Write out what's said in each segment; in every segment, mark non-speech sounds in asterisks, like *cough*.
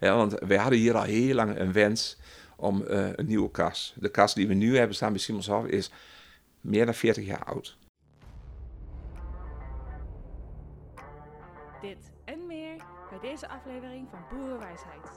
Ja. want we hadden hier al heel lang een wens om een nieuwe kas. De kas die we nu hebben staan bij Simonshof is meer dan 40 jaar oud. Dit en meer bij deze aflevering van Boerenwijsheid.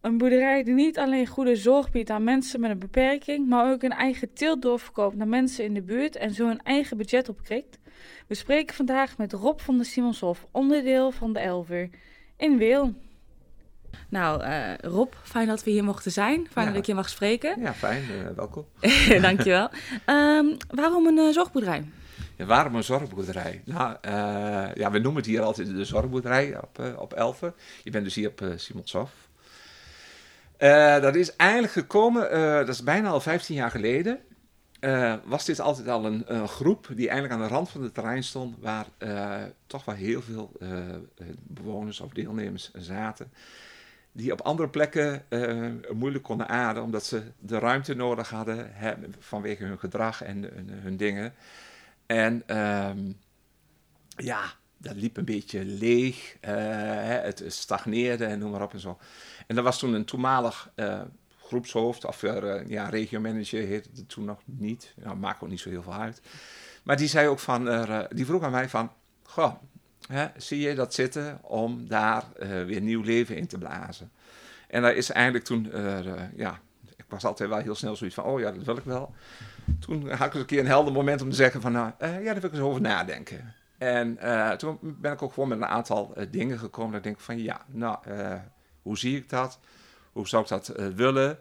Een boerderij die niet alleen goede zorg biedt aan mensen met een beperking, maar ook een eigen teelt doorverkoopt naar mensen in de buurt en zo een eigen budget opkrikt. We spreken vandaag met Rob van de Simonshof, onderdeel van de Elver, in Weel. Nou, uh, Rob, fijn dat we hier mochten zijn. Fijn dat ik je mag spreken. Ja, fijn. Uh, welkom. *laughs* Dankjewel. Um, waarom een uh, zorgboerderij? Ja, waarom een zorgboerderij? Nou, ja, we noemen het hier altijd de zorgboerderij op, op Elven. Je bent dus hier op Simonshof. Uh, dat is eigenlijk gekomen, uh, dat is bijna al 15 jaar geleden. Uh, was dit altijd al een, groep die eigenlijk aan de rand van het terrein stond, waar toch wel heel veel bewoners of deelnemers zaten. Die op andere plekken moeilijk konden ademen, omdat ze de ruimte nodig hadden vanwege hun gedrag en hun, hun dingen. En um, ja, dat liep een beetje leeg. het stagneerde en noem maar op en zo. En dat was toen een toenmalig uh, groepshoofd, of uh, ja, regiomanager heette het toen nog niet. Nou, maakt ook niet zo heel veel uit. Maar die zei ook van, die vroeg aan mij van, goh, hè, zie je dat zitten om daar weer nieuw leven in te blazen? En daar is eigenlijk toen, ja, ik was altijd wel heel snel zoiets van, oh ja, dat wil ik wel. Toen had ik een keer een helder moment om te zeggen van, nou, ja, daar wil ik eens over nadenken. En toen ben ik ook gewoon met een aantal dingen gekomen. Dat ik denk van, ja, nou, hoe zie ik dat? Hoe zou ik dat willen?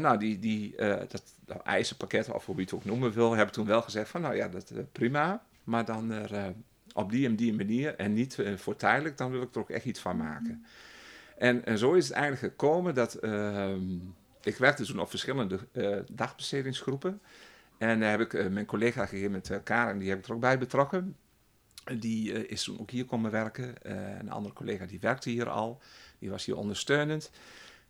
Nou, die, die, dat, dat eisenpakket, of hoe je het ook noemen wil, heb ik toen wel gezegd van, nou ja, dat prima. Maar dan er, op die en die manier en niet voor tijdelijk, dan wil ik er ook echt iets van maken. En, en zo is het eigenlijk gekomen dat ehm, ik werkte toen op verschillende dagbestedingsgroepen. En daar heb ik mijn collega gegeven met Karen, die heb ik er ook bij betrokken. Die is toen ook hier komen werken. een andere collega die werkte hier al. Die was hier ondersteunend.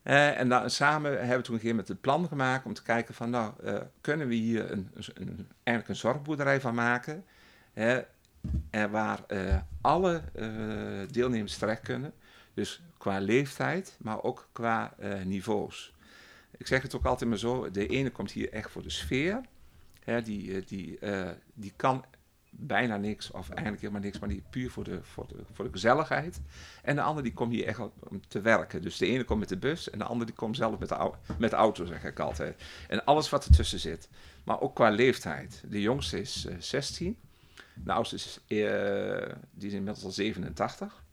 Uh, en dan, samen hebben we toen een keer met het plan gemaakt om te kijken van, nou, kunnen we hier een, een, eigenlijk een zorgboerderij van maken, uh, waar alle deelnemers terecht kunnen. Dus qua leeftijd, maar ook qua niveaus. Ik zeg het ook altijd maar zo, de ene komt hier echt voor de sfeer. Die, die, die kan bijna niks, of eigenlijk helemaal niks, maar die puur voor de, voor de, voor de gezelligheid. En de andere die komt hier echt om te werken. Dus de ene komt met de bus en de andere die komt zelf met de, met de auto, zeg ik altijd. En alles wat ertussen zit. Maar ook qua leeftijd. De jongste is uh, eh, 16. De oudste is, uh, die is inmiddels al 87.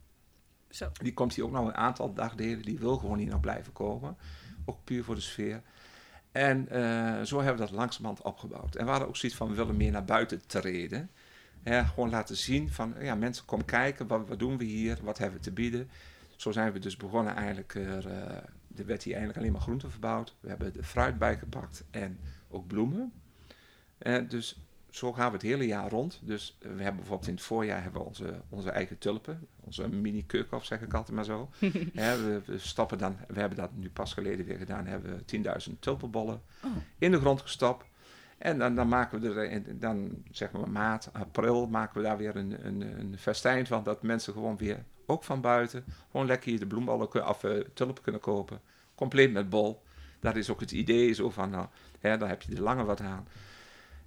Zo. Die komt hier ook nog een aantal dagdelen. Die wil gewoon hier nog blijven komen. Ook puur voor de sfeer. En uh, zo hebben we dat langzamerhand opgebouwd. En we hadden ook zoiets van, we willen meer naar buiten treden gewoon laten zien van, ja, mensen kom kijken, wat, wat doen we hier, wat hebben we te bieden. Zo zijn we dus begonnen eigenlijk, er, uh, er werd hier eigenlijk alleen maar groenten verbouwd. We hebben de fruit bijgepakt en ook bloemen. En dus zo gaan we het hele jaar rond. Dus we hebben bijvoorbeeld in het voorjaar hebben we onze, onze eigen tulpen. Onze mini keukenhof zeg ik altijd maar zo. *laughs* we, we, stappen dan, we hebben dat nu pas geleden weer gedaan, hebben we 10.000 tulpenbollen oh. in de grond gestopt. En dan, dan maken we er, dan zeg maar maart, april, maken we daar weer een, een, een festijn van. Dat mensen gewoon weer, ook van buiten, gewoon lekker hier de bloemballen of uh, tulpen kunnen kopen. Compleet met bol. Dat is ook het idee zo van, nou, hè, dan heb je er langer wat aan.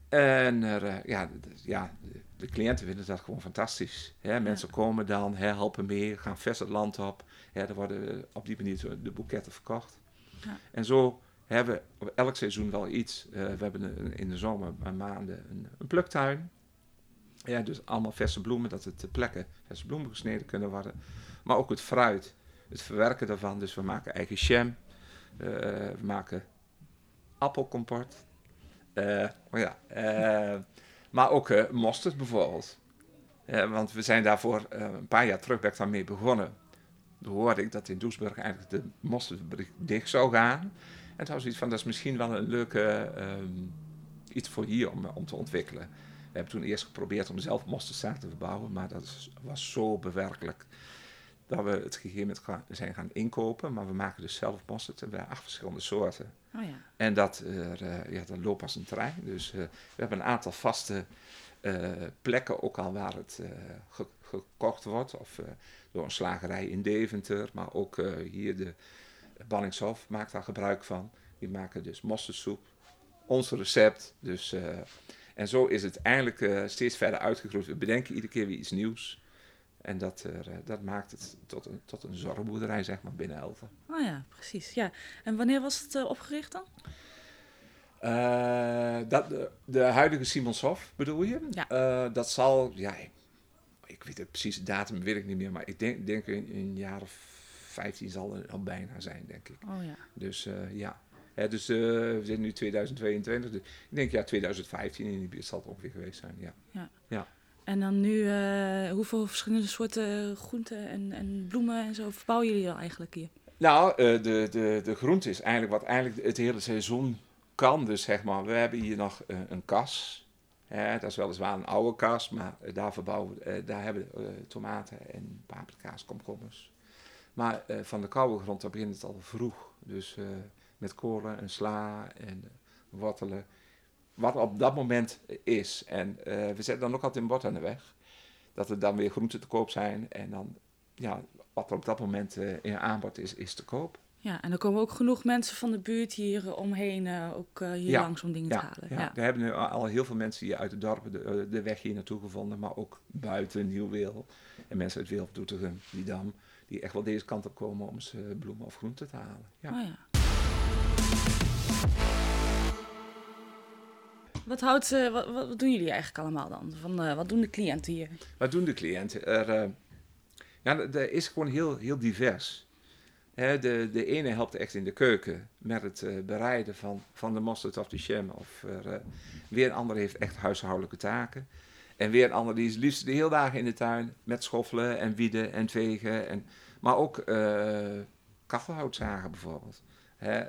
En uh, ja, ja, de cliënten vinden dat gewoon fantastisch. Hè? Mensen komen dan, hè, helpen mee, gaan vers het land op. Hè, er worden op die manier de boeketten verkocht. Ja. En zo hebben elk seizoen wel iets. Uh, we hebben in de zomer maanden een, een, pluktuin. Ja, dus allemaal verse bloemen, dat het ter plekke verse bloemen gesneden kunnen worden. Maar ook het fruit, het verwerken daarvan. Dus we maken eigen jam. We maken appelcomport. Uh, oh ja, maar ook mosterd bijvoorbeeld. want we zijn daarvoor een paar jaar terug ben ik daarmee begonnen. Toen hoorde ik dat in Doesburg eigenlijk de mosterdfabriek dicht zou gaan. En toen was iets van, dat is misschien wel een leuke ehm, iets voor hier om, om te ontwikkelen. We hebben toen eerst geprobeerd om zelf mosterdzaad te verbouwen, maar dat was zo bewerkelijk. dat we het gegeven moment zijn gaan inkopen. Maar we maken dus zelf mosterd bij acht verschillende soorten. Oh ja. En dat, eh, ja, dat loopt als een trein. Dus eh, we hebben een aantal vaste eh, plekken ook al waar het ge- gekocht wordt. Of door een slagerij in Deventer. Maar ook hier de Banningshof maakt daar gebruik van. Die maken dus mosterdsoep. Ons recept. Dus, eh, en zo is het eigenlijk eh, steeds verder uitgegroeid. We bedenken iedere keer weer iets nieuws. En dat, er, eh, dat maakt het tot een, tot een zorgboerderij, zeg maar, binnen Elven. Oh ja, precies. Ja. En wanneer was het opgericht dan? Dat, de, de huidige Simonshof bedoel je? Ja. Dat zal, ja, ik, ik weet het precieze datum, weet ik niet meer, maar ik denk, denk een jaar of 15 zal het al bijna zijn, denk ik. Oh ja. Dus eh, ja. Dus eh, we zitten nu 2022, dus ik denk ja, 2015 in die buurt zal het ongeveer geweest zijn, ja. En dan nu, eh, hoeveel verschillende soorten groenten en, en bloemen en zo verbouwen jullie al eigenlijk hier? Nou, de, de, de groente is eigenlijk wat eigenlijk het hele seizoen kan. Dus zeg maar, we hebben hier nog een kas. Hè, dat is weliswaar een oude kas, maar daar verbouwen we, daar hebben we tomaten en paprika's, komkommers. Maar eh, van de koude grond, daar begint het al vroeg. Dus eh, met kolen en sla en eh, wortelen. Wat op dat moment is. En we zetten dan ook altijd een bord aan de weg. Dat er dan weer groenten te koop zijn. En dan, ja, wat er op dat moment in aanbod is, is te koop. Ja, en er komen ook genoeg mensen van de buurt hier omheen, ook hier Ja, langs om dingen te halen. ja. Ja. er hebben nu al heel veel mensen hier uit het dorp de, eh, de weg hier naartoe gevonden. Maar ook buiten Nieuwweel. En mensen uit Wilp, Doetinchem, Didam. Die echt wel deze kant op komen om ze bloemen of groenten te halen. Ja. Oh ja. Wat, houdt, eh, wat, wat, doen jullie eigenlijk allemaal dan? Van, eh, wat doen de cliënten hier? Wat doen de cliënten? Er, eh, ja, er is gewoon heel, heel divers. Hè, de, de ene helpt echt in de keuken met het bereiden van, van de mosterd of de jam. Of er, weer een ander heeft echt huishoudelijke taken. En weer een ander die is liefst de hele dagen in de tuin met schoffelen en wieden en vegen. En, maar ook eh kachelhout zagen bijvoorbeeld. Hè,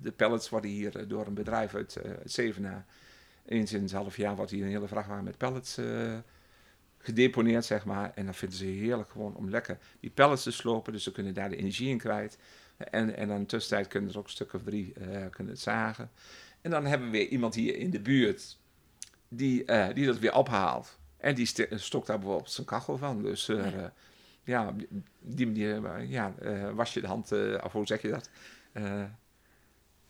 de pellets worden hier eh, door een bedrijf uit, uit Zevenaar. Eens in het half jaar wordt hier een hele vrachtwagen met pellets gedeponeerd, zeg maar. En dan vinden ze heerlijk gewoon om lekker die pellets te slopen. Dus ze kunnen daar de energie in kwijt. En, en dan tussentijd kunnen ze ook een stuk of drie kunnen zagen. En dan hebben we weer iemand hier in de buurt die, eh, die dat weer ophaalt. En die st- stokt daar bijvoorbeeld zijn kachel van. Dus eh, Ja. ja, op die manier eh, ja, was je de hand, of hoe zeg je dat?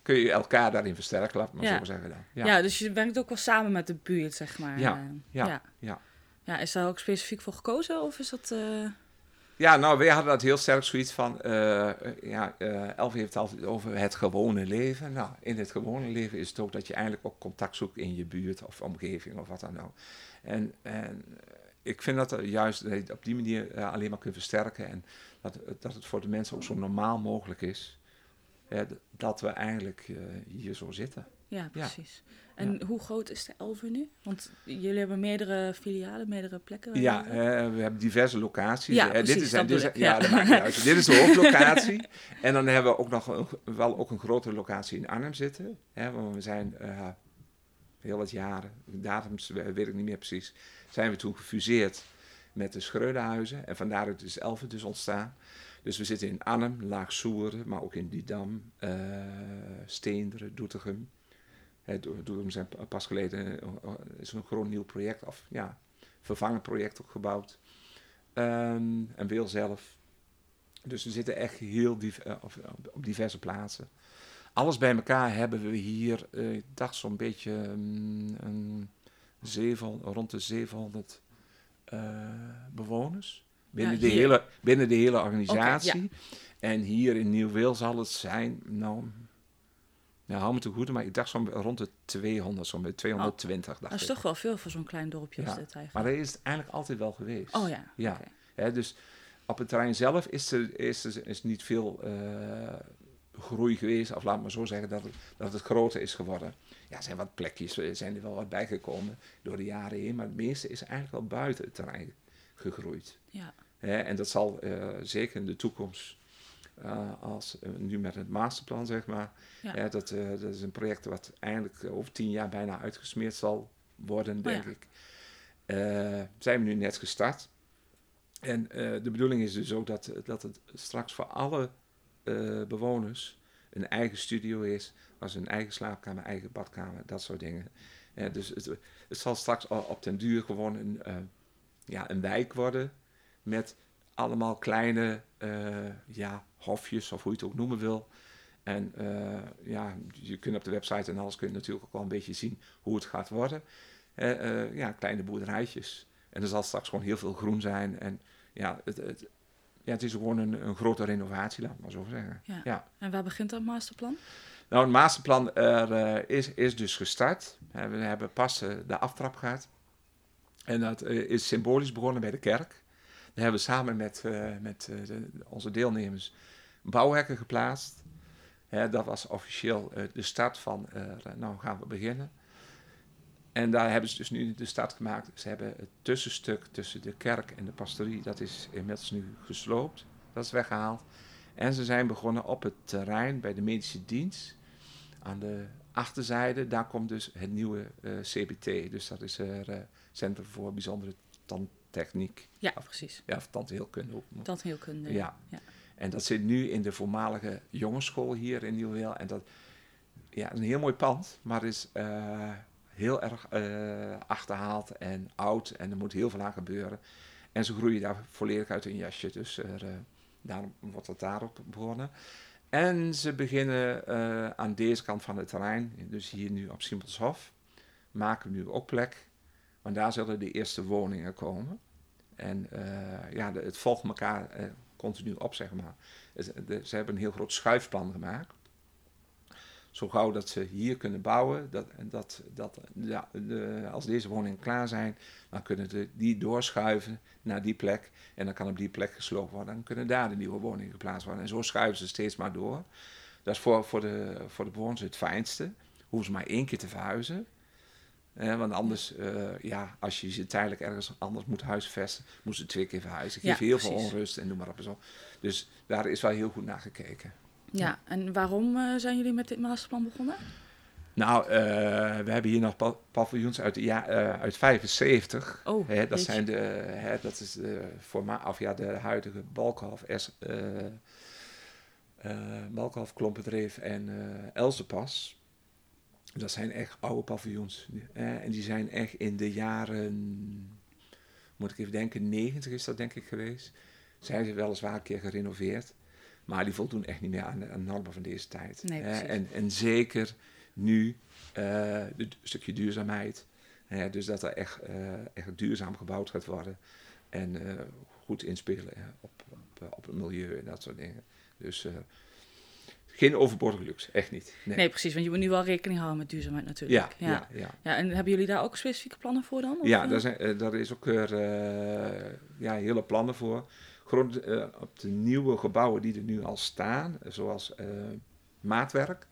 Kun je elkaar daarin versterken, laat maar Ja. zo zeggen dan. Ja. dus je werkt ook wel samen met de buurt, zeg maar. Ja, ja, ja. ja. Ja, is daar ook specifiek voor gekozen of is dat... Ja, nou, wij hadden dat heel sterk zoiets van, eh, ja, eh Elf heeft het altijd over het gewone leven. Nou, in het gewone leven is het ook dat je eigenlijk ook contact zoekt in je buurt of omgeving of wat dan ook. En, en ik vind dat er juist dat op die manier eh, alleen maar kunt versterken en dat, dat het voor de mensen ook zo normaal mogelijk is. dat we eigenlijk hier zo zitten. ja, precies. En hoe groot is de Elver nu? Want jullie hebben meerdere filialen, meerdere plekken. Ja, eh, we hebben diverse locaties. Ja, Eh, precies, dit is, dat dit is- ja, ja. dat maakt niet uit. dit is de hoofdlocatie. *laughs* en dan hebben we ook nog een, wel ook een grotere locatie in Arnhem zitten. Hè, want we zijn eh, heel wat jaren, datums weet ik niet meer precies, zijn we toen gefuseerd met de Schreudenhuizen. En vandaar het is Elven dus ontstaan. Dus we zitten in Arnhem, Laag Soeren, maar ook in Didam, Steenderen, Doetinchem. Hè, Do- Doetinchem zijn pa- pas geleden eh, eh, is een groot nieuw project, of ja, vervangend project ook gebouwd. Ehm, en Wil zelf. Dus we zitten echt heel div- eh, of, op diverse plaatsen. Alles bij elkaar hebben we hier, eh, ik dacht zo'n beetje mm, een 700, rond de 700 eh, bewoners. Binnen, Ja, de hele, binnen de hele organisatie. En hier in Nieuw-Wil zal het zijn, nou, nou hou me te goed, maar ik dacht zo'n rond de 200, zo'n beetje 220 dacht Dat is ik. toch wel veel voor zo'n klein dorpje als Ja, dit eigenlijk. Maar dat is het eigenlijk altijd wel geweest. Oh ja, Ja. dus op het terrein zelf is er, is er is niet veel eh, groei geweest. Of laat maar zo zeggen dat het, dat het groter is geworden. Ja, er zijn wat plekjes, er zijn er wel wat bijgekomen door de jaren heen. Maar het meeste is eigenlijk wel buiten het terrein gegroeid. Ja. En dat zal eh, zeker in de toekomst, eh, als eh, nu met het masterplan zeg maar. Ja. dat, eh, dat is een project wat eindelijk over tien jaar bijna uitgesmeerd zal worden, Oh denk ja. ik. Zijn we nu net gestart. En de bedoeling is dus ook dat, dat het straks voor alle bewoners een eigen studio is, ze een eigen slaapkamer, eigen badkamer, dat soort dingen. dus het, het, zal straks op den duur gewoon een, ja, een wijk worden met allemaal kleine ja, hofjes, of hoe je het ook noemen wil. En uh, ja, je kunt op de website en alles kun je natuurlijk ook wel een beetje zien hoe het gaat worden. Uh, ja, kleine boerderijtjes. En er zal straks gewoon heel veel groen zijn. En ja, het, het ja, het is gewoon een, een grote renovatie, laat maar zo zeggen. Ja. En waar begint dat masterplan? Nou, het masterplan er, is, is dus gestart. We hebben pas de aftrap gehad. En dat is symbolisch begonnen bij de kerk. Daar hebben we samen met, met onze deelnemers bouwhekken geplaatst dat was officieel uh, de start van, uh, nou gaan we beginnen. En daar hebben ze dus nu de start gemaakt. Ze hebben het tussenstuk tussen de kerk en de pastorie, dat is inmiddels nu gesloopt. Dat is weggehaald. En ze zijn begonnen op het terrein bij de medische dienst. Aan de achterzijde, daar komt dus het nieuwe uh, CBT. Dus dat is het uh, Centrum voor Bijzondere Tandtechniek. Ja, precies. Ja, of tandheelkunde ook. Tandheelkunde, ja. ja. En dat zit nu in de voormalige jongensschool hier in Nieuwweel. En dat ja, een heel mooi pand, maar is uh, heel erg uh, achterhaald en oud. En er moet heel veel aan gebeuren. En ze groeien daar volledig uit hun jasje. Dus uh, daarom wordt het daarop begonnen. En ze beginnen aan deze kant van het terrein, dus hier nu op Simpelshof, maken nu ook plek. Want daar zullen de eerste woningen komen. En ja, het volgt elkaar continu op, zeg maar. Ze hebben een heel groot schuifplan gemaakt. Zo gauw dat ze hier kunnen bouwen, dat, dat, dat, ja, de, als deze woningen klaar zijn, dan kunnen ze die doorschuiven naar die plek. En dan kan op die plek gesloopt worden. Dan kunnen daar de nieuwe woningen geplaatst worden. En zo schuiven ze steeds maar door. Dat is voor, voor, de, voor de bewoners het fijnste. Hoeven ze maar één keer te verhuizen want anders, uh, ja, als je ze tijdelijk ergens anders moet huisvesten, moet ze twee keer verhuizen. Geef heel veel onrust en noem maar op en zo. Dus daar is wel heel goed naar gekeken. Ja, en waarom uh, zijn jullie met dit masterplan begonnen? Nou, uh, we hebben hier nog pa paviljoens uit, ja, uit 75. Oh, hè, dat zijn de, hè, dat is de, forma of ja, de huidige Balkhof, S, Balkhof, Klompendreef en Elzepas. Dat zijn echt oude paviljoens. en die zijn echt in de jaren, moet ik even denken, 90 is dat denk ik geweest. Zijn ze weliswaar een keer gerenoveerd. Maar die voldoen echt niet meer aan de, normen van deze tijd. Nee, en, en zeker nu uh, het stukje duurzaamheid. dus dat er echt, uh, echt duurzaam gebouwd gaat worden. En uh, goed inspelen op, op, op, het milieu en dat soort dingen. Dus geen overbodige luxe, echt niet. Nee. nee. precies, want je moet nu wel rekening houden met duurzaamheid natuurlijk. Ja, ja. ja, ja. en hebben jullie daar ook specifieke plannen voor dan? Of? Ja, daar, zijn, uh, daar is ook uh, ja, hele plannen voor. Grond, uh, op de nieuwe gebouwen die er nu al staan, zoals maatwerk,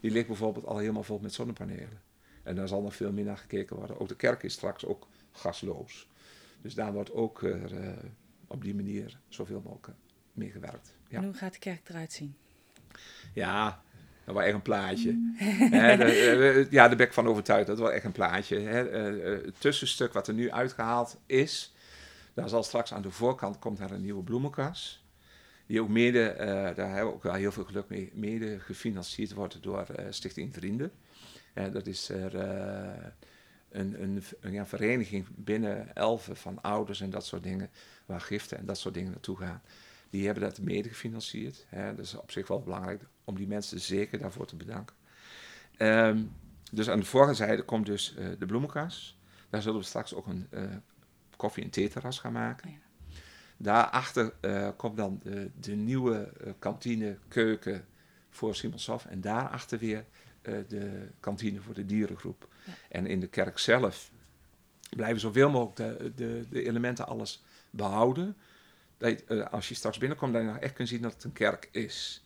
die ligt bijvoorbeeld al helemaal vol met zonnepanelen. En daar zal nog veel meer naar gekeken worden. Ook de kerk is straks ook gasloos. Dus daar wordt ook op die manier zoveel mogelijk mee gewerkt. Ja. En hoe gaat de kerk eruit zien? Ja, dat was echt een plaatje. He, de, ja, daar ben ik van overtuigd. Dat was echt een plaatje. Eh, het tussenstuk wat er nu uitgehaald is, daar zal straks aan de voorkant komt er een nieuwe bloemenkas. Die ook mede, uh, daar hebben we ook wel heel veel geluk mee, mede gefinancierd wordt door uh, Stichting Vrienden. dat is er een, een, een ja, vereniging binnen Elven van ouders en dat soort dingen, waar giften en dat soort dingen naartoe gaan. Die hebben dat mede gefinancierd. Hè. Dat is op zich wel belangrijk om die mensen zeker daarvoor te bedanken. Um, dus aan de voorzijde komt dus uh, de bloemenkas. Daar zullen we straks ook een uh, koffie- en theeterras gaan maken. Oh ja. Daarachter uh, komt dan de, de nieuwe kantine, keuken voor Simonshof. En daarachter weer de kantine voor de dierengroep. Ja. En in de kerk zelf blijven zoveel mogelijk de, de, de elementen alles behouden uh, als je straks binnenkomt, dat je nog echt kunt zien dat het een kerk is.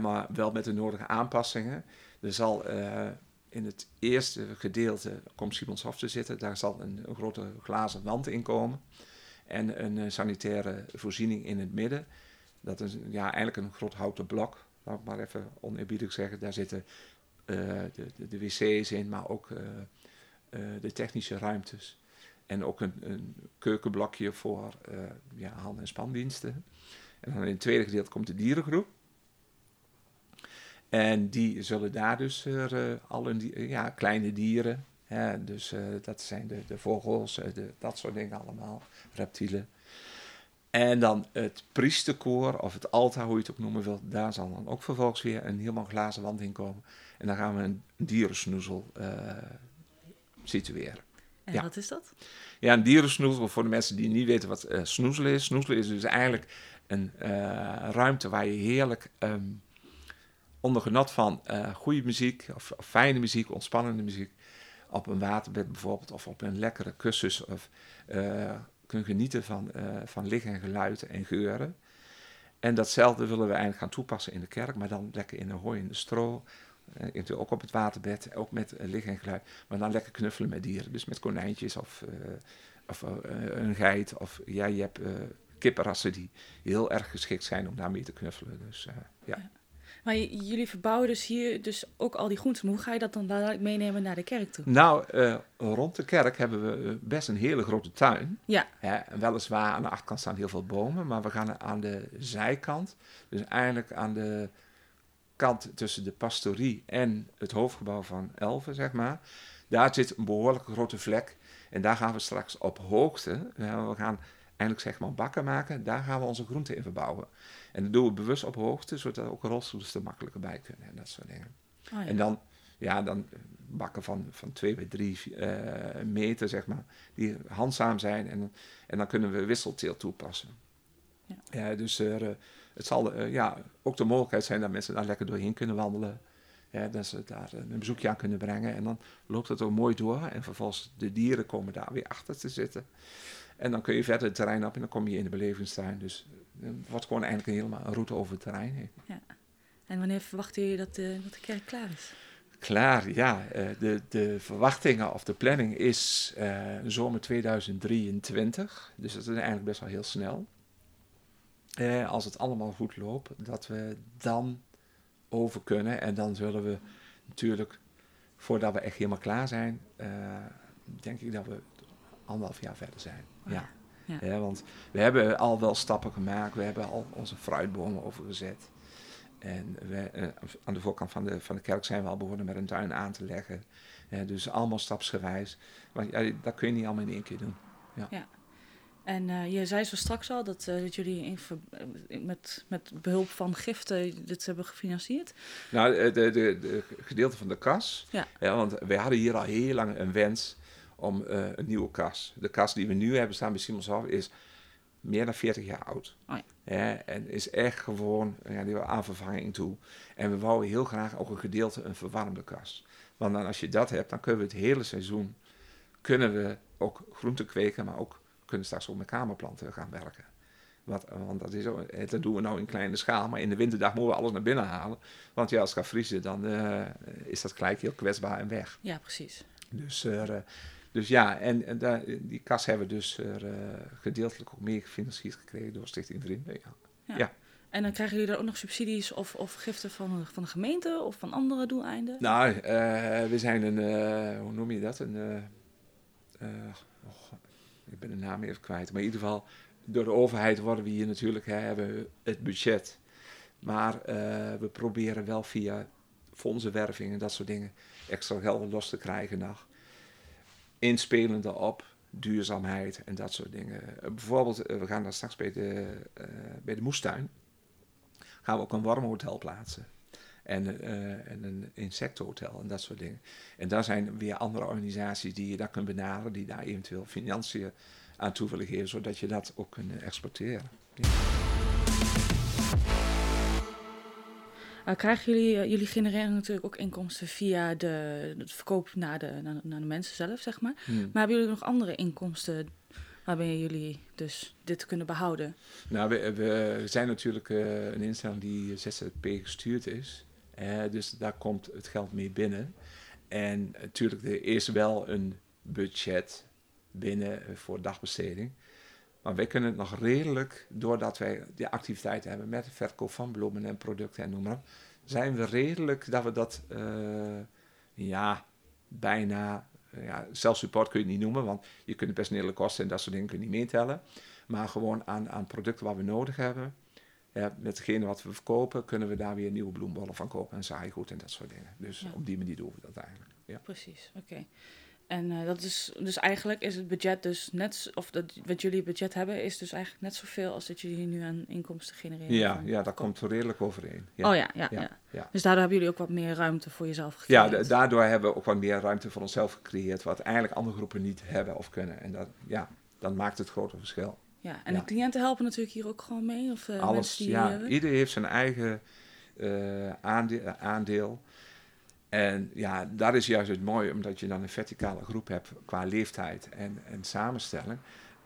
maar wel met de nodige aanpassingen. Er zal uh, in het eerste gedeelte, komt Simonshof te zitten, daar zal een, grote glazen wand in komen. En een uh, sanitaire voorziening in het midden. Dat is ja, eigenlijk een groot houten blok, laat ik maar even oneerbiedig zeggen. Daar zitten de, de, de, wc's in, maar ook de technische ruimtes. En ook een, een keukenblokje voor uh, ja, hand- en spandiensten. En dan in het tweede gedeelte komt de dierengroep. En die zullen daar dus uh, al een ja, kleine dieren. Hè, dus dat zijn de, de vogels, de, dat soort dingen allemaal, reptielen. En dan het priesterkoor, of het altaar, hoe je het ook noemen wilt, daar zal dan ook vervolgens weer een helemaal glazen wand in komen. En dan gaan we een dierensnoezel situeren. En ja. wat is dat? Ja, een dierensnoezel, voor de mensen die niet weten wat uh, snoezelen is. Snoezelen is dus eigenlijk een uh, ruimte waar je heerlijk um, onder genot van goede muziek, of, of, fijne muziek, ontspannende muziek, op een waterbed bijvoorbeeld, of op een lekkere kussens, of kunnen genieten van, uh, van licht en geluiden en geuren. En datzelfde willen we eigenlijk gaan toepassen in de kerk, maar dan lekker in de hooi in de stro. Uh, ook op het waterbed, ook met uh, licht en geluid. Maar dan lekker knuffelen met dieren. Dus met konijntjes of, of een geit. Of ja, je hebt kippenrassen die heel erg geschikt zijn om daarmee te knuffelen. Dus ja. ja. Maar jullie verbouwen dus hier dus ook al die groenten. hoe ga je dat dan dadelijk meenemen naar de kerk toe? Nou, uh, rond de kerk hebben we best een hele grote tuin. Ja. Weliswaar aan de achterkant staan heel veel bomen, maar we gaan aan de zijkant, dus eigenlijk aan de kant tussen de pastorie en het hoofdgebouw van Elven, zeg maar. Daar zit een behoorlijke grote vlek. En daar gaan we straks op hoogte, we gaan eigenlijk zeg maar bakken maken, daar gaan we onze groenten in verbouwen. En dat doen we bewust op hoogte, zodat ook rolstoelers er makkelijker bij kunnen en dat soort dingen. Oh, ja. En dan, ja, dan bakken van, van 2 bij 3 uh, meter, zeg maar, die handzaam zijn. En, en dan kunnen we wisselteelt toepassen. Ja. ja dus er, uh, het zal uh, ja, ook de mogelijkheid zijn dat mensen daar lekker doorheen kunnen wandelen. Ja, dat ze daar een bezoekje aan kunnen brengen. En dan loopt het ook mooi door. En vervolgens de dieren komen daar weer achter te zitten. En dan kun je verder het terrein op en dan kom je in de belevingstuin. Dus het wordt gewoon eigenlijk helemaal een route over het terrein heen. Ja. En wanneer verwachten jullie dat de, dat de kerk klaar is? Klaar, ja. Eh, de, de verwachtingen of de planning is uh, zomer 2023. Dus dat is eigenlijk best wel heel snel. Uh, als het allemaal goed loopt, dat we dan over kunnen. En dan zullen we natuurlijk, voordat we echt helemaal klaar zijn, denk ik dat we anderhalf jaar verder zijn. Oh ja. Ja. want we hebben al wel stappen gemaakt. We hebben al onze fruitbomen overgezet. En we, eh, aan de voorkant van de, van de kerk zijn we al begonnen met een tuin aan te leggen. dus allemaal stapsgewijs. Maar ja, dat kun je niet allemaal in één keer doen. Ja. ja. En uh, je zei zo straks al dat, uh, dat jullie in, met, met behulp van giften dit hebben gefinancierd. Nou, de, de, de gedeelte van de kas. Ja. ja. Want wij hadden hier al heel lang een wens om uh, een nieuwe kas. De kas die we nu hebben staan bij Simonshof is meer dan 40 jaar oud. Oh ja. en is echt gewoon ja, die aan vervanging toe. En we wouden heel graag ook een gedeelte een verwarmde kas. Want dan als je dat hebt, dan kunnen we het hele seizoen kunnen we ook groenten kweken, maar ook kunnen straks ook met kamerplanten gaan werken. Wat, want dat, is, eh, dat doen we nou in kleine schaal, maar in de winterdag moeten we alles naar binnen halen. Want ja, als het gaat vriezen, dan uh, is dat gelijk heel kwetsbaar en weg. Ja, precies. Dus uh, dus ja, en, en daar, die kas hebben we dus uh, gedeeltelijk ook meer gefinancierd gekregen door Stichting Vrienden. Ja. ja. En dan krijgen jullie daar ook nog subsidies of, of giften van, van de gemeente of van andere doeleinden? Nou, we zijn een, hoe noem je dat? Een, oh, ik ben de naam even kwijt. Maar in ieder geval, door de overheid worden we hier natuurlijk, hebben het budget. Maar we proberen wel via fondsenwerving en dat soort dingen extra geld los te krijgen nog inspelende op duurzaamheid en dat soort dingen. Eh, bijvoorbeeld, eh, we gaan daar straks bij de, bij de moestuin, gaan we ook een warmhotel plaatsen. En, en een insectenhotel en dat soort dingen. En daar zijn weer andere organisaties die je daar kunt benaderen, die daar eventueel financiën aan toe willen geven, zodat je dat ook kunt exporteren. Ja. Uh, krijgen jullie, uh, jullie genereren natuurlijk ook inkomsten via de, het verkoop naar de, naar, naar, de mensen zelf, zeg maar. Hmm. Maar hebben jullie nog andere inkomsten waarbij jullie dus dit kunnen behouden? Nou, we, we zijn natuurlijk uh, een instelling die ZZP gestuurd is. Dus daar komt het geld mee binnen. En natuurlijk, er is wel een budget binnen voor dagbesteding. Maar wij kunnen het nog redelijk, doordat wij die activiteit hebben met verkoop van bloemen en producten en noem maar zijn we redelijk dat we dat uh, ja, bijna ja, zelfsupport kun je het niet noemen, want je kunt de personele kosten en dat soort dingen kun je niet meetellen. Maar gewoon aan, aan producten wat we nodig hebben. Ja, met degene wat we verkopen, kunnen we daar weer nieuwe bloembollen van kopen en zaaigoed en dat soort dingen. Dus Ja. op die manier doen we dat eigenlijk. Ja. Precies, oké. En eh, dat is dus eigenlijk is het budget dus net, of dat, wat jullie budget hebben, is dus eigenlijk net zoveel als dat jullie nu aan inkomsten genereren. Ja, van- ja, dat komt redelijk overeen. Ja. Oh ja, ja, ja, Ja, ja. Dus daardoor hebben jullie ook wat meer ruimte voor jezelf Ja, gecreëerd. da- daardoor hebben we ook wat meer ruimte voor onszelf gecreëerd, wat eigenlijk andere groepen niet hebben of kunnen. En dat, ja, dat maakt het grote verschil. Ja, en Ja. de cliënten helpen natuurlijk hier ook gewoon mee? Of eh, Alles, die ja, ieder heeft zijn eigen eh, aande- aandeel. En ja, dat is juist het mooie, omdat je dan een verticale groep hebt qua leeftijd en, en samenstelling.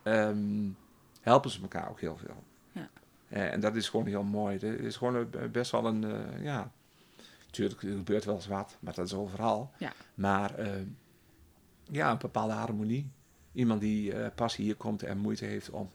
ehm, helpen ze elkaar ook heel veel. Ja. Eh, en dat is gewoon heel mooi. Het is gewoon een- best wel een, eh, ja, natuurlijk er gebeurt wel eens wat, maar dat is overal. Ja. Maar ehm, ja, een bepaalde harmonie. Iemand die eh, pas hier komt en moeite heeft om,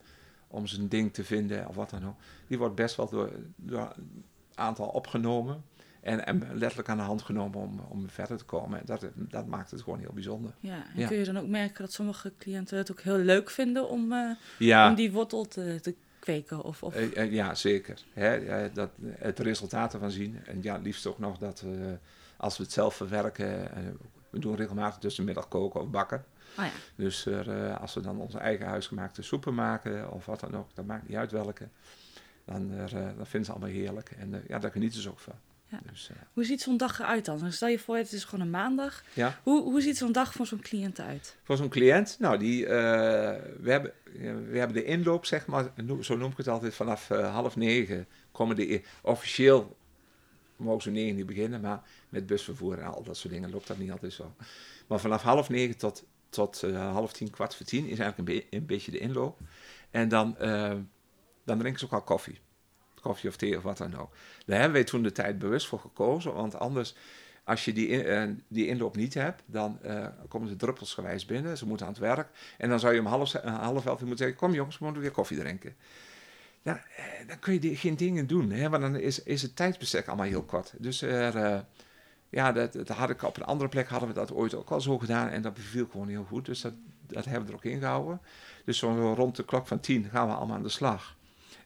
om zijn ding te vinden of wat dan ook. Die wordt best wel door, door een aantal opgenomen. En, en letterlijk aan de hand genomen om, om verder te komen. En dat, dat maakt het gewoon heel bijzonder. Ja, en Ja. kun je dan ook merken dat sommige cliënten het ook heel leuk vinden om, eh, Ja, om die wortel te, te kweken? Of, of... eh, ja zeker. Hè, dat, het resultaat ervan zien. En ja, liefst ook nog dat we, als we het zelf verwerken. we doen regelmatig tussenmiddag koken of bakken. Ah ja, Dus er, eh, als we dan onze eigen huisgemaakte soepen maken, of wat dan ook, dat maakt niet uit welke, dan, er, eh, dat vinden ze allemaal heerlijk. En eh, ja, daar genieten ze ook van. Ja. Dus, hoe ziet zo'n dag eruit dan? Dan Stel je voor, het is gewoon een maandag. ja. Hoe, hoe ziet zo'n dag voor zo'n cliënt eruit? Voor zo'n cliënt, nou, die, we, hebben, we hebben de inloop, zeg maar, zo noem ik het altijd, vanaf half negen komen de, officieel mogen ze negen niet beginnen, maar met busvervoer en al dat soort dingen loopt dat niet altijd zo. Maar vanaf half negen tot, tot eh, half tien, kwart voor tien is eigenlijk een, een beetje de inloop. En dan, eh, dan drinken ze ook al koffie. Koffie of thee of wat dan ook. Daar hebben wij toen de tijd bewust voor gekozen, want anders, als je die, eh, die inloop niet hebt, dan komen ze druppelsgewijs binnen. Ze moeten aan het werk. En dan zou je om half, half elf uur moeten zeggen, kom jongens, we moeten weer koffie drinken. Nou, eh, dan kun je geen dingen doen, hè, want dan is, is het tijdsbestek allemaal heel kort. Dus er, ja, dat, dat had ik op een andere plek hadden we dat ooit ook al zo gedaan en dat beviel gewoon heel goed. Dus dat, dat hebben we er ook in gehouden. Dus rond de klok van tien gaan we allemaal aan de slag.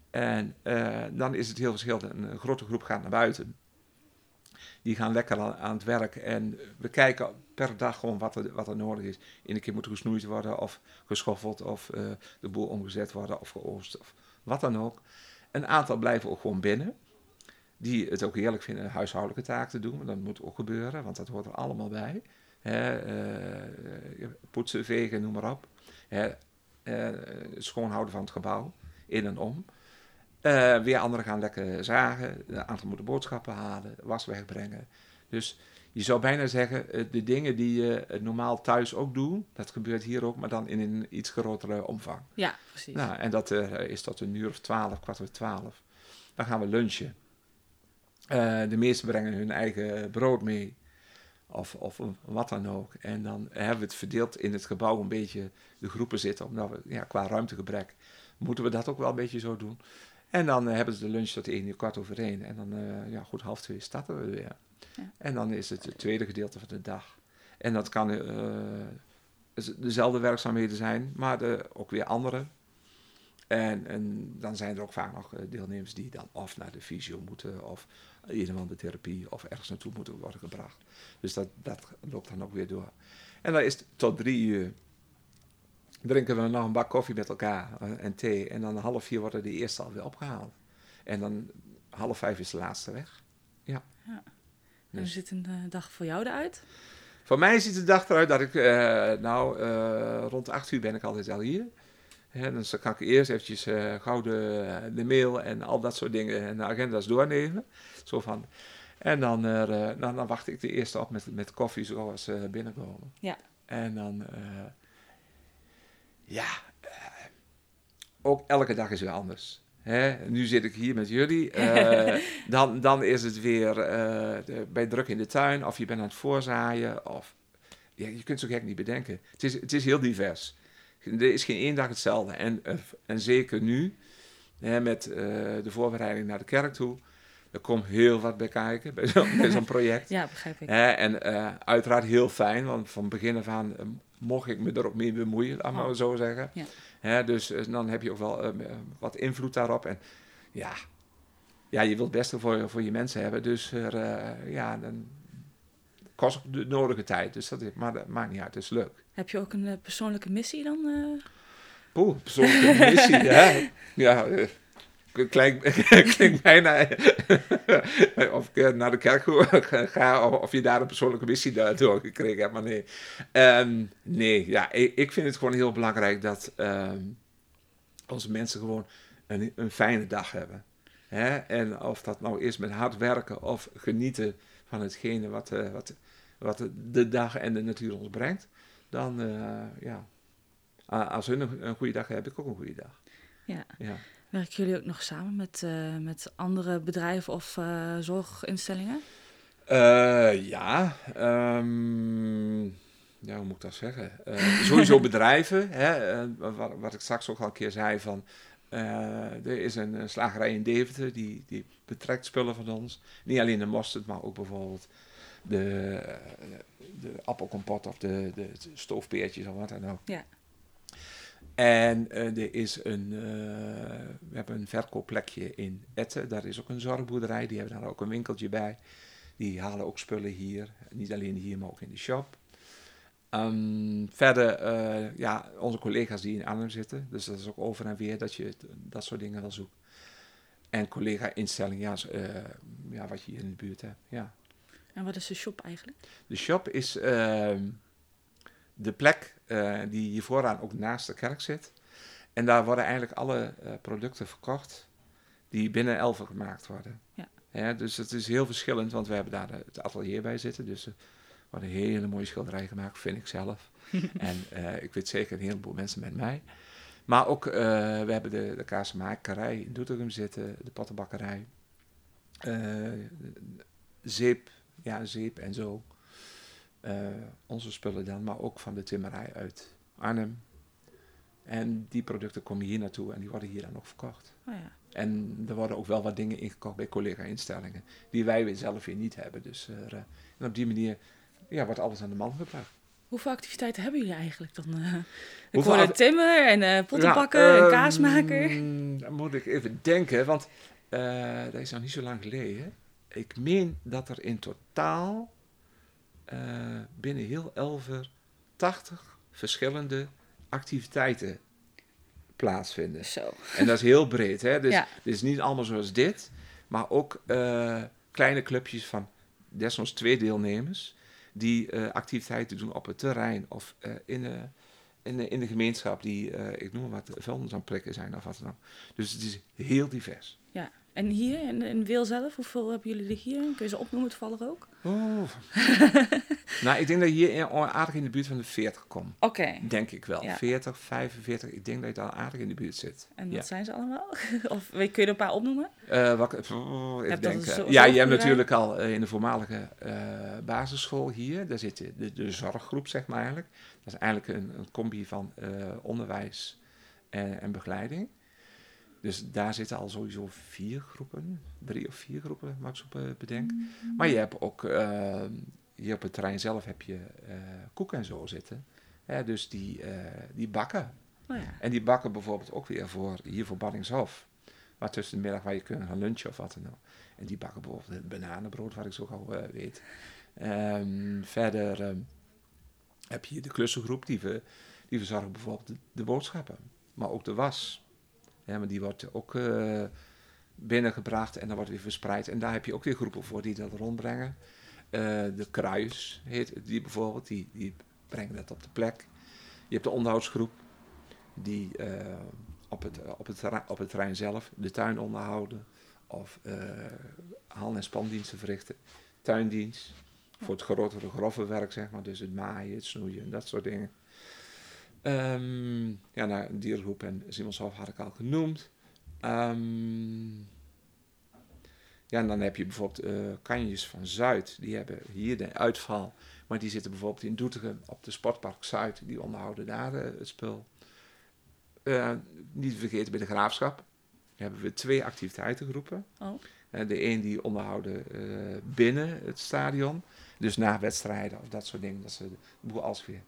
En eh, dan is het heel verschillend. Een, grote groep gaat naar buiten. Die gaan lekker aan, het werk. En we kijken per dag gewoon wat er, wat er nodig is. Iedere keer moet gesnoeid worden of geschoffeld of eh, de boel omgezet worden of geoost of wat dan ook. Een aantal blijven ook gewoon binnen. Die het ook heerlijk vinden huishoudelijke taken te doen. Dat moet ook gebeuren, want dat hoort er allemaal bij. Hè, eh, poetsen, vegen, noem maar op. Hè, eh, schoonhouden van het gebouw, in en om. Eh, weer anderen gaan lekker zagen. Een aantal moeten boodschappen halen, was wegbrengen. Dus je zou bijna zeggen, eh, de dingen die je eh, normaal thuis ook doet, dat gebeurt hier ook, maar dan in een iets grotere omvang. Ja, precies. Nou, en dat eh, is tot een uur of twaalf, kwart over twaalf. Dan gaan we lunchen. Eh, de meesten brengen hun eigen brood mee. Of, of wat dan ook. En dan hebben we het verdeeld in het gebouw een beetje de groepen zitten. Omdat we ja, qua ruimtegebrek moeten we dat ook wel een beetje zo doen. En dan eh, hebben ze de lunch tot één uur kwart over één. En dan, eh, ja, goed, half twee starten we weer. Ja. En dan is het het tweede gedeelte van de dag. En dat kan dezelfde werkzaamheden zijn, maar de, ook weer andere. En, en dan zijn er ook vaak nog deelnemers die dan of naar de fysio moeten, of een of andere therapie, of ergens naartoe moeten worden gebracht. Dus dat, dat loopt dan ook weer door. En dan is het tot drie uur. Drinken we nog een bak koffie met elkaar eh, en thee. En dan half vier worden de eerste alweer opgehaald. En dan half vijf is de laatste weg. En hoe Dus- ziet een eh, dag voor jou eruit? Voor mij ziet de dag eruit dat ik, eh, nou, eh, rond acht uur ben ik altijd al hier. Dus dan kan ik eerst eventjes eh, gauw de, de mail en al dat soort dingen en de agenda's doornemen. Zo van. En dan, eh, dan, dan wacht ik de eerste op met, met koffie zoals ze binnenkomen. Ja. En dan, eh, ja, eh, ook elke dag is weer anders. Hè? Nu zit ik hier met jullie. eh, *laughs* dan, dan is het weer eh, de, bij druk in de tuin, of je bent aan het voorzaaien. Of, ja, je kunt het zo gek niet bedenken. Het is, het is heel divers. Er is geen één dag hetzelfde. En, eh, en zeker nu, hè, met eh, de voorbereiding naar de kerk toe, Er komt heel wat bij kijken bij zo'n project. *laughs* Ja, begrijp ik. Hè, en eh, uiteraard heel fijn, want van begin af aan mocht ik me er ook mee bemoeien, laat maar Oh. zo zeggen. Ja. Hè, dus dan heb je ook wel wat invloed daarop. En ja, ja, je wilt het beste voor, voor je mensen hebben. Dus er, ja, dan kost de nodige tijd. Dus dat is, maar dat maakt niet uit, het is leuk. Heb je ook een eh, persoonlijke missie dan? eh? Poeh, persoonlijke *laughs* missie, hè? Ja, eh, klinkt, *laughs* klinkt bijna *laughs* of ik naar de kerk ga of, je daar een persoonlijke missie door gekregen hebt, maar nee. Ehm, nee, ja, ik, vind het gewoon heel belangrijk dat ehm, onze mensen gewoon een, een fijne dag hebben. Hè? En of dat nou is met hard werken of genieten van hetgene wat, wat, wat de dag en de natuur ons brengt, dan eh, ja, A- als hun een, een goede dag hebben, heb ik ook een goede dag. Ja. Ja. Werken jullie ook nog samen met, eh, met andere bedrijven of eh, zorginstellingen? Ja, ehm, ja, hoe moet ik dat zeggen? Sowieso *laughs* bedrijven, hè, wat, wat ik straks ook al een keer zei van, er is een, slagerij in Deventer die, die betrekt spullen van ons. Niet alleen de mosterd, maar ook bijvoorbeeld de, de appelkompot of de, de stoofpeertjes of wat dan ook. Ja. En eh, er is een, eh, we hebben een verkoopplekje in Etten. Daar is ook een zorgboerderij. Die hebben daar ook een winkeltje bij. Die halen ook spullen hier. Niet alleen hier, maar ook in de shop. Ehm, verder, eh, ja, onze collega's die in Arnhem zitten. Dus dat is ook over en weer dat je dat soort dingen wel zoekt. En collega-instellingen, ja, ja, wat je hier in de buurt hebt. Ja. En wat is de shop eigenlijk? De shop is ehm, de plek eh, die hier vooraan ook naast de kerk zit. En daar worden eigenlijk alle eh, producten verkocht die binnen Elven gemaakt worden. Ja. dus het is heel verschillend, want we hebben daar het atelier bij zitten. Dus er worden hele mooie schilderijen gemaakt, vind ik zelf. *laughs* en eh, ik weet zeker een heleboel mensen met mij. Maar ook, we hebben de, de kaasmakerij in Doetinchem zitten, de pottenbakkerij. zeep, ja, zeep en zo. Eh, onze spullen dan, maar ook van de timmerij uit Arnhem. En die producten komen hier naartoe en die worden hier dan ook verkocht. Oh ja. En er worden ook wel wat dingen ingekocht bij collega-instellingen die wij weer zelf weer niet hebben. Dus eh, en op die manier ja, wordt alles aan de man gebracht. Hoeveel activiteiten hebben jullie eigenlijk dan? eh? ik hoorde timmer en pottenbakker Ja, en ehm, kaasmaker. Dan moet ik even denken, want dat is nog niet zo lang geleden. Ik meen dat er in totaal eh, binnen heel Elver 80 verschillende activiteiten plaatsvinden. Zo. En dat is heel breed, hè? Dus Ja. dit is niet allemaal zoals dit, maar ook eh, kleine clubjes van desnoods twee deelnemers die eh, activiteiten doen op het terrein of in, de, in, de, in de gemeenschap die, ik noem maar wat, vuilnis aan het plekken zijn of wat dan ook. Dus het is heel divers. Ja. En hier in, in Wil zelf, hoeveel hebben jullie er hier? Kun je ze opnoemen toevallig ook? Oh. *laughs* nou, ik denk dat je hier in- aardig in de buurt van de 40 komt. Oké. Denk ik wel. Ja. 40, 45. Ik denk dat je daar aardig in de buurt zit. En wat Ja. zijn ze allemaal? *laughs* of kun je er een paar opnoemen? Eh, wat, oh, denken. een zo- ja, je hebt natuurlijk al eh, in de voormalige eh, basisschool hier, daar zit de, de, de zorggroep, zeg maar eigenlijk. Dat is eigenlijk een, een combi van eh, onderwijs en, en begeleiding. Dus daar zitten al sowieso vier groepen, drie of vier groepen, mag ik zo be- bedenken. Maar je hebt ook, eh, hier op het terrein zelf heb je eh koek en zo zitten. Dus die, eh, die bakken. Oh ja. En die bakken bijvoorbeeld ook weer voor, hier voor Banningshof. Maar tussen de middag waar je kunt gaan lunchen of wat dan ook. En die bakken bijvoorbeeld het bananenbrood, wat ik zo gauw eh, weet. Ehm, verder ehm, heb je de klussengroep, die, we, die verzorgen bijvoorbeeld de, de boodschappen. Maar ook de was. Ja, maar die wordt ook eh, binnengebracht en dan wordt weer verspreid. En daar heb je ook weer groepen voor die dat rondbrengen. Eh, de kruis heet die bijvoorbeeld, die, die brengen dat op de plek. Je hebt de onderhoudsgroep die eh, op, het, op, het op het terrein zelf de tuin onderhouden. Of haal- en spandiensten verrichten. Tuindienst. Voor het grotere, grove werk, zeg maar. Dus het maaien, het snoeien, dat soort dingen. Ehm, ja, nou, en Simonshof had ik al genoemd. Ehm, ja, en dan heb je bijvoorbeeld eh Kanjes van Zuid. Die hebben hier de uitval. Maar die zitten bijvoorbeeld in Doetinchem op de Sportpark Zuid. Die onderhouden daar eh, het spul. Eh, niet te vergeten bij de Graafschap. hebben we twee activiteitengroepen. Oh. De een die onderhouden binnen het stadion. Dus na wedstrijden of dat soort dingen. Dat ze de boel als weer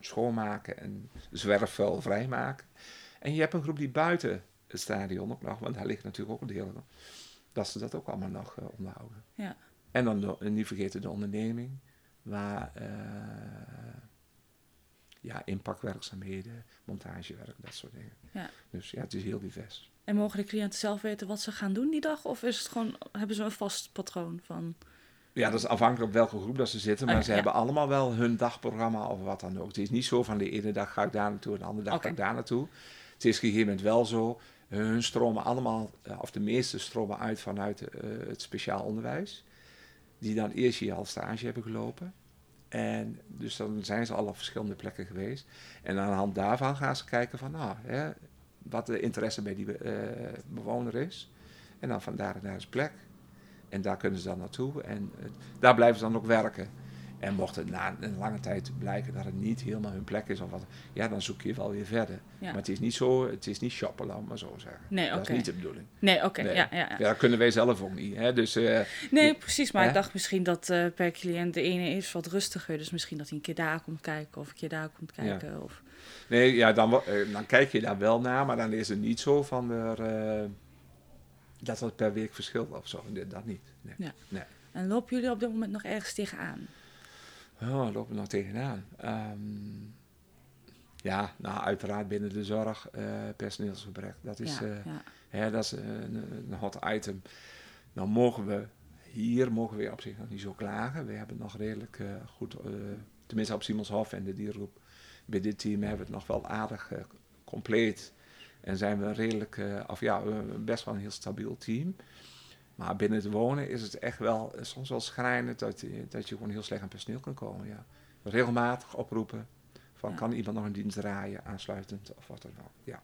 schoonmaken en zwerfvuil vrijmaken. En je hebt een groep die buiten het stadion ook nog, want daar ligt natuurlijk ook een deel van, dat ze dat ook allemaal nog eh, onderhouden. Ja. En dan de- en niet vergeten de onderneming, waar eh, ja, inpakwerkzaamheden, montagewerk, dat soort dingen. Ja. Dus ja, het is heel divers. En mogen de cliënten zelf weten wat ze gaan doen die dag? Of is het gewoon, hebben ze een vast patroon van... Ja, dat is afhankelijk op welke groep dat ze zitten. Maar ja, ze ja. hebben allemaal wel hun dagprogramma of wat dan ook. Het is niet zo van de ene dag ga ik daar naartoe en de andere dag ga ik daar naartoe. Het is op een gegeven moment wel zo. Hun stromen allemaal, eh, of de meeste stromen uit vanuit eh, het speciaal onderwijs. Die dan eerst hier al stage hebben gelopen. En dus dan zijn ze al op verschillende plekken geweest. En aan de hand daarvan gaan ze kijken van, nou, hè, wat de interesse bij die eh, bewoner is. En dan van daar naar is plek. En daar kunnen ze dan naartoe. En eh, daar blijven ze dan ook werken. En mocht het na een lange tijd blijken dat het niet helemaal hun plek is of wat, ja, dan zoek je wel weer verder. Ja. Maar het is niet zo, het is niet shoppen, laat maar zo zeggen. Nee, Dat oké. is niet de bedoeling. Nee, oké, Nee. ja, ja, ja. Ja, dat kunnen wij zelf ook niet. Hè? Dus eh, Nee, precies. Maar Hè? ik dacht misschien dat eh, per cliënt de ene is wat rustiger. Dus misschien dat hij een keer daar komt kijken of een keer daar komt kijken. Of... nee, ja, dan, dan kijk je daar wel naar, maar dan is het niet zo van er, eh, dat het per week verschilt of zo. Nee, Dat niet. Nee. Ja. nee. En lopen jullie op dit moment nog ergens tegenaan? Oh, lopen we nog tegenaan. Ehm, ja, nou, uiteraard binnen de zorg, eh, personeelsgebrek. Dat is, ja, eh, ja. hè, dat is een, een hot item. Nou mogen we, hier mogen we op zich nog niet zo klagen. We hebben het nog redelijk eh, goed, eh, tenminste op Simonshof en de diergroep. Bij dit team hebben we het nog wel aardig eh, compleet. En zijn we redelijk, eh, of ja, best wel een heel stabiel team. Maar binnen het wonen is het echt wel eh, soms wel schrijnend dat, je- dat je gewoon heel slecht aan personeel kan komen. Ja. Regelmatig oproepen van Ja. kan iemand nog een dienst draaien, aansluitend of wat dan ook. Ja,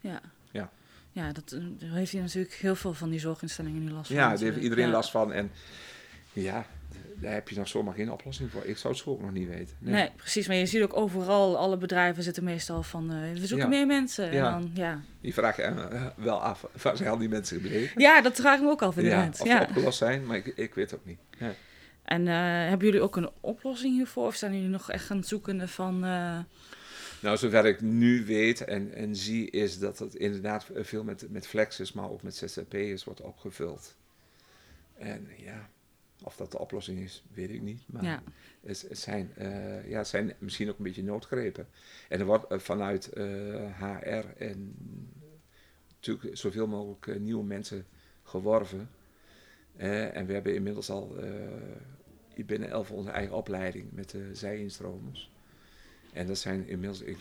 Ja. Ja. Ja, dat eh, daar heeft hij natuurlijk heel veel van die zorginstellingen nu last van. ja daar heeft iedereen Ja. last van. En ja, daar heb je nog zomaar geen oplossing voor. Ik zou het zo ook nog niet weten. Nee. precies. Maar je ziet ook overal, alle bedrijven zitten meestal van, eh, we zoeken Ja. meer mensen. Ja. En dan, ja. Je eh, wel af, waar zijn al die mensen gebleven? ja, dat vraag ik me ook Ja, inderdaad. of Ja, opgelost zijn, maar ik, ik weet het ook niet. Ja. En eh, hebben jullie ook een oplossing hiervoor? Of zijn jullie nog echt aan het zoeken van... eh, Nou, zover ik nu weet en, en zie, is dat het inderdaad veel met, met flexes, maar ook met zzp'ers wordt opgevuld. En ja, of dat de oplossing is, weet ik niet. Maar Ja. het, het zijn, eh, ja, het zijn misschien ook een beetje noodgrepen. En er wordt eh, vanuit eh, HR en natuurlijk zoveel mogelijk eh, nieuwe mensen geworven. Eh, en we hebben inmiddels al eh, binnen elf onze eigen opleiding met de zijinstromers. En dat zijn inmiddels ik,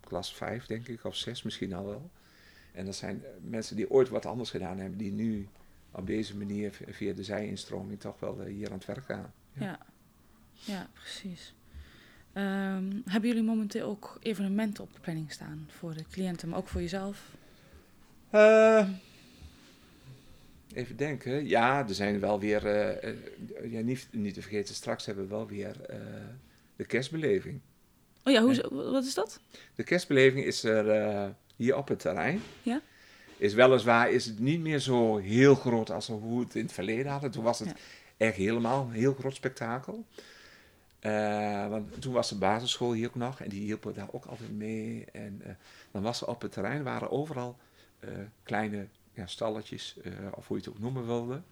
klas 5, denk ik, of 6 misschien al wel. En dat zijn eh, mensen die ooit wat anders gedaan hebben, die nu op deze manier via de zijinstroming toch wel eh, hier aan het werk gaan. Ja. ja. ja, precies. Ehm, hebben jullie momenteel ook evenementen op de planning staan voor de cliënten, maar ook voor jezelf? Eh, even denken. Ja, er zijn wel weer, eh, ja, niet, niet te vergeten, straks hebben we wel weer de kerstbeleving. Oh ja, hoe, wat is dat? De kerstbeleving is er hier op het terrein. Ja. Is weliswaar is het niet meer zo heel groot als hoe we het in het verleden hadden. Toen was het Ja. echt helemaal een heel groot spektakel. Eh, want toen was de basisschool hier ook nog en die hielpen daar ook altijd mee. En eh, dan was er op het terrein waren overal eh, kleine ja, stalletjes, of hoe je het ook noemen wilde.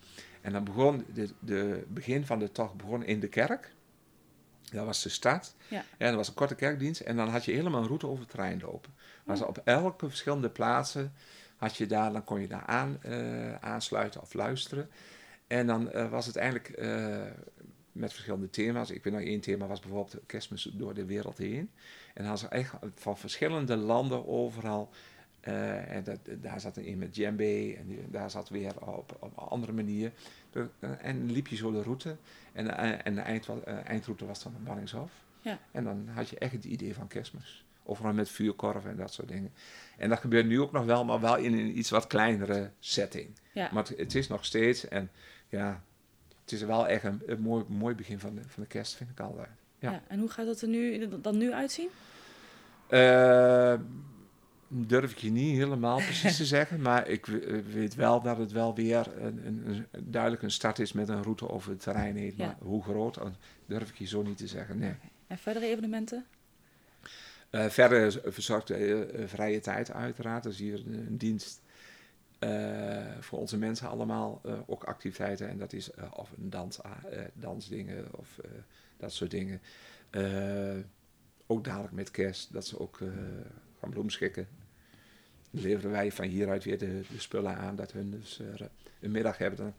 En dan begon de, de begin van de tocht begon in de kerk. Dat was de stad. Ja. En dat was een korte kerkdienst. En dan had je helemaal een route over het terrein lopen. Maar ze op elke verschillende plaatsen had je daar, dan kon je daar aan, eh, aansluiten of luisteren. En dan eh, was het eigenlijk eh, met verschillende thema's. Ik weet nog één thema was bijvoorbeeld kerstmis door de wereld heen. En dan hadden ze echt van verschillende landen overal. en dat, daar zat een met djembe en die- daar zat weer op, op een andere manier. De- eh, en liep je zo de route. En, en de eind, eindroute was dan Banningshof. Ja. En dan had je echt het idee van kerstmis. Overal met vuurkorven en dat soort dingen. En dat gebeurt nu ook nog wel, maar wel in een iets wat kleinere setting. Ja. Maar het, het is nog steeds, en ja, het is wel echt een, een mooi, mooi begin van de, van de kerst, vind ik altijd. Ja. Ja. En hoe gaat dat er nu, dan nu uitzien? Eh, durf ik je niet helemaal precies te *laughs* zeggen, maar ik weet wel dat het wel weer een, een, een, duidelijk een start is met een route over het terrein heen. Ja. Maar hoe groot, durf ik je zo niet te zeggen, nee. En verdere evenementen? Eh, verder verzorgt eh, vrije tijd uiteraard. Dus hier een, dienst eh, voor onze mensen allemaal. ook activiteiten. En dat is of een dans, dansdingen of dat soort dingen. Ook dadelijk met kerst. Dat ze ook gaan bloemschikken. Leveren wij van hieruit weer de, spullen aan. Dat hun dus een middag hebben. Dan,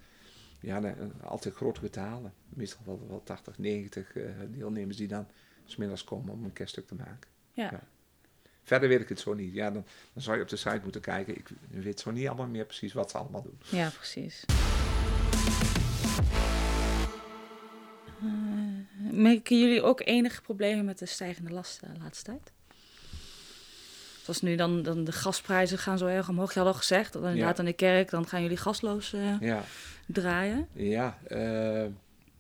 ja, altijd grote getalen. Meestal wel, wel 80, 90 eh, deelnemers die dan smiddags komen om een kerststuk te maken. Ja. Verder weet ik het zo niet. Ja, dan, dan zou je op de site moeten kijken. Ik weet zo niet allemaal meer precies wat ze allemaal doen. Ja, precies. Eh, merken jullie ook enige problemen met de stijgende lasten de laatste tijd? Zoals nu dan, dan de gasprijzen gaan zo erg omhoog. Je had al gezegd, dat inderdaad aan de kerk, dan gaan jullie gasloos eh, Ja, draaien. ja eh,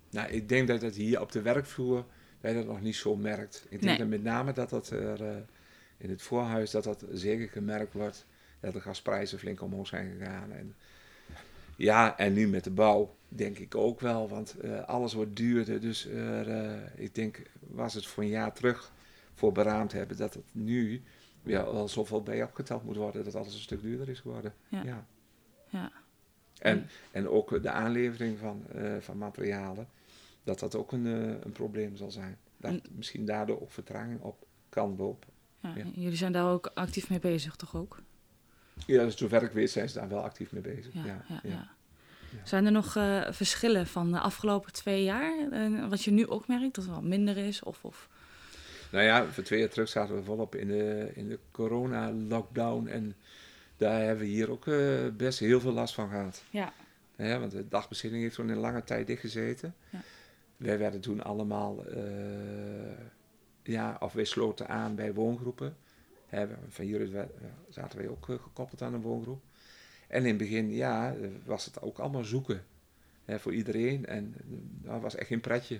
nou, ik denk dat het hier op de werkvloer wij dat nog niet zo merkt. Ik denk Nee. dat met name dat dat er eh, in het voorhuis dat dat zeker gemerkt wordt. Dat de gasprijzen flink omhoog zijn gegaan. En, ja, en nu met de bouw denk ik ook wel, want eh, alles wordt duurder. Dus eh, ik denk, was het voor een jaar terug voor beraamd hebben, dat het nu weer al zoveel bij opgeteld moet worden, dat alles een stuk duurder is geworden. Ja. ja. Ja. En, en ook de aanlevering van, van materialen, dat dat ook een, eh, een probleem zal zijn. Dat En- misschien daardoor ook vertraging op kan lopen. Ja, Ja. Jullie zijn daar ook actief mee bezig, toch ook? Ja, dus zover ik weet zijn ze daar wel actief mee bezig. Ja, Ja. Zijn er nog eh, verschillen van de afgelopen twee jaar? eh, wat je nu ook merkt, dat het wel minder is? Of, of... Nou ja, voor twee jaar terug zaten we volop in de, in de corona-lockdown. En daar hebben we hier ook best heel veel last van gehad. Ja. Ja, want de dagbesteding heeft toen een lange tijd dichtgezeten. Ja. Wij werden toen allemaal, eh, ja, of wij sloten aan bij woongroepen. Van we- zaten wij ook eh, gekoppeld aan een woongroep. En in het begin, ja, was het ook allemaal zoeken hè, voor iedereen. En eh, dat was echt geen pretje.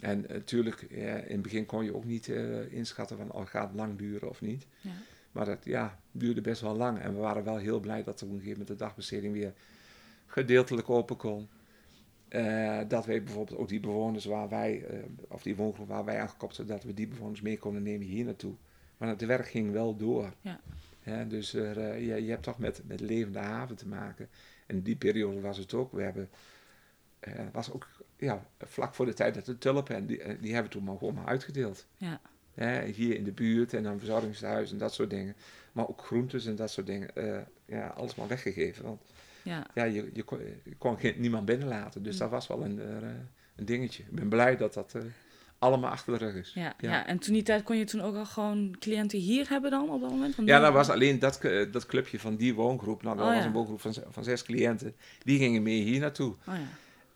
En natuurlijk, ja, in het begin kon je ook niet inschatten van, oh, gaat het lang duren of niet. Ja. Maar dat ja, duurde best wel lang. En we waren wel heel blij dat er op een gegeven moment de dagbesteding weer gedeeltelijk open kon. Eh, dat wij bijvoorbeeld ook die bewoners waar wij, eh, of die woongroep waar wij aangekoppeld zijn, dat we die bewoners mee konden nemen hier naartoe. Maar het werk ging wel door. Ja. Hè, dus er, eh, je, je hebt toch met, met levende haven te maken. En in die periode was het ook. We hebben, was ook ja, vlak voor de tijd dat de tulpen, en die, die hebben we toen maar gewoon maar uitgedeeld. Ja. Hè, hier in de buurt en dan verzorgingshuis en dat soort dingen. Maar ook groentes en dat soort dingen. ja, alles maar weggegeven. Want Ja. ja, je, je, kon, je kon geen, niemand binnenlaten. Dus Mm. dat was wel een, eh, een dingetje. Ik ben blij dat dat eh, allemaal achter de rug is. Ja, ja. Ja. en toen die tijd kon je toen ook al gewoon cliënten hier hebben dan op dat moment? Want Ja, dat was alleen dat, eh, dat clubje van die woongroep. Nou, dat Oh, was ja. een woongroep van, van zes cliënten. Die gingen mee hier naartoe. Oh ja.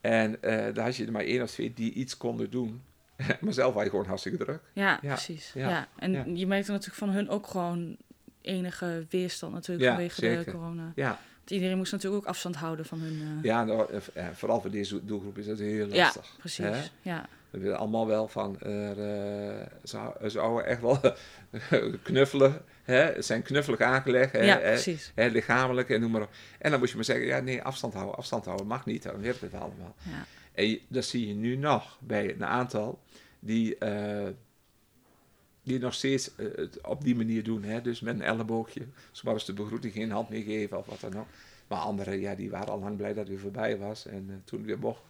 En daar had je er maar één of twee die iets konden doen. *laughs* maar zelf was je gewoon hartstikke druk. Ja, precies. Ja. En je merkte natuurlijk van hun ook gewoon enige weerstand natuurlijk vanwege de corona. Ja, iedereen moest natuurlijk ook afstand houden van hun... eh, ja nou, eh, eh, vooral voor deze doelgroep is dat heel ja, lastig. precies. hè? Ja, We willen allemaal wel van, eh, ze, ze houden echt wel *laughs* knuffelen. Hè? Het zijn knuffelig aangelegd. Hè? ja, Hè? precies. Hè, lichamelijk en noem maar op. En dan moet je maar zeggen, ja nee, afstand houden, afstand houden mag niet. Dan werkt het allemaal. Ja. En je- dat zie je nu nog bij een aantal die, die nog steeds eh, het op die manier doen. Hè? Dus met een elleboogje, zoals de begroeting geen hand meer geven of wat dan ook. Maar anderen, ja, die waren al lang blij dat het weer voorbij was. En eh, toen weer mocht,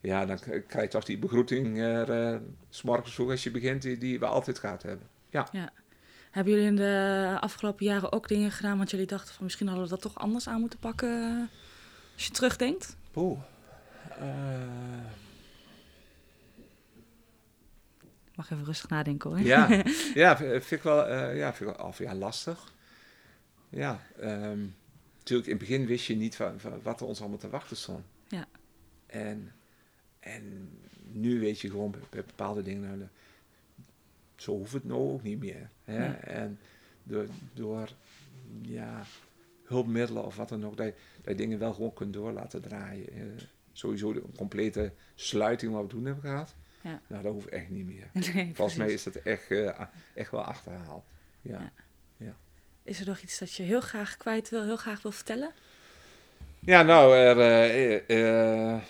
ja, dan krijg je toch die begroeting er, eh, s morgens vroeg als je begint, die, die we altijd gehad hebben. Hebben jullie in de afgelopen jaren ook dingen gedaan, want jullie dachten van misschien hadden we dat toch anders aan moeten pakken, als je terugdenkt? Oeh. Eh, Mag even rustig nadenken hoor. Ja, *laughs* ja v- vind ik wel, eh, ja, vind ik wel ja, lastig. Ja, ehm, natuurlijk in het begin wist je niet van, van wat er ons allemaal te wachten stond. Ja. En, en nu weet je gewoon bij, bij bepaalde dingen, nou, de- zo hoeft het nou ook niet meer. Hè? Nee. En door, door ja, hulpmiddelen of wat dan ook, dat je, dat je dingen wel gewoon kunt door laten draaien. Eh, sowieso de complete sluiting wat we toen hebben gehad, Ja. nou, dat hoeft echt niet meer. Nee, Volgens mij is dat echt, eh, echt wel achterhaald. Ja. Ja. is er nog iets dat je heel graag kwijt wil, heel graag wil vertellen? Ja, nou, er, eh, eh,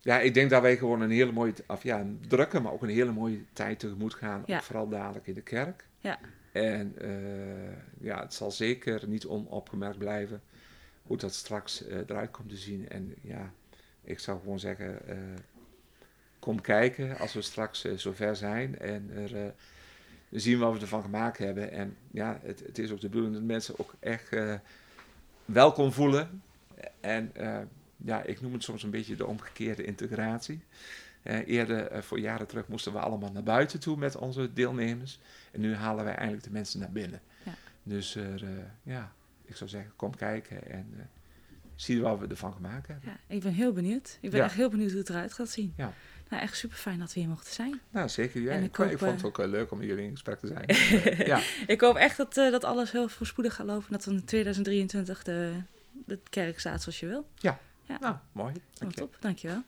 ja, ik denk dat wij gewoon een hele mooie, of ja, een drukke, maar ook een hele mooie tijd tegemoet gaan. Ja. Vooral dadelijk in de kerk. Ja. En ja, het zal zeker niet onopgemerkt blijven hoe dat straks eruit komt te zien. En ja, ik zou gewoon zeggen, kom kijken als we straks eh, zover zijn en er, eh, zien wat we ervan gemaakt hebben. En ja, het, het is ook de bedoeling dat mensen ook echt eh, welkom voelen. En ja, ik noem het soms een beetje de omgekeerde integratie. Eerder, voor jaren terug, moesten we allemaal naar buiten toe met onze deelnemers. En nu halen wij eigenlijk de mensen naar binnen. Ja. Dus ja, ik zou zeggen, kom kijken en zie wat we ervan gemaakt hebben. Ja, ik ben heel benieuwd. Ik ben Ja. echt heel benieuwd hoe het eruit gaat zien. Ja. Nou, echt super fijn dat we hier mochten zijn. Nou, zeker. Ja. En Ik, ik hoop, ik vond het eh, ook wel leuk om met jullie in gesprek te zijn. *laughs* ja. Ik hoop echt dat, eh, dat alles heel voorspoedig gaat lopen. Dat dan in 2023 de, de kerk staat zoals je wil. Nou, mooi. Dank je. top, dankjewel.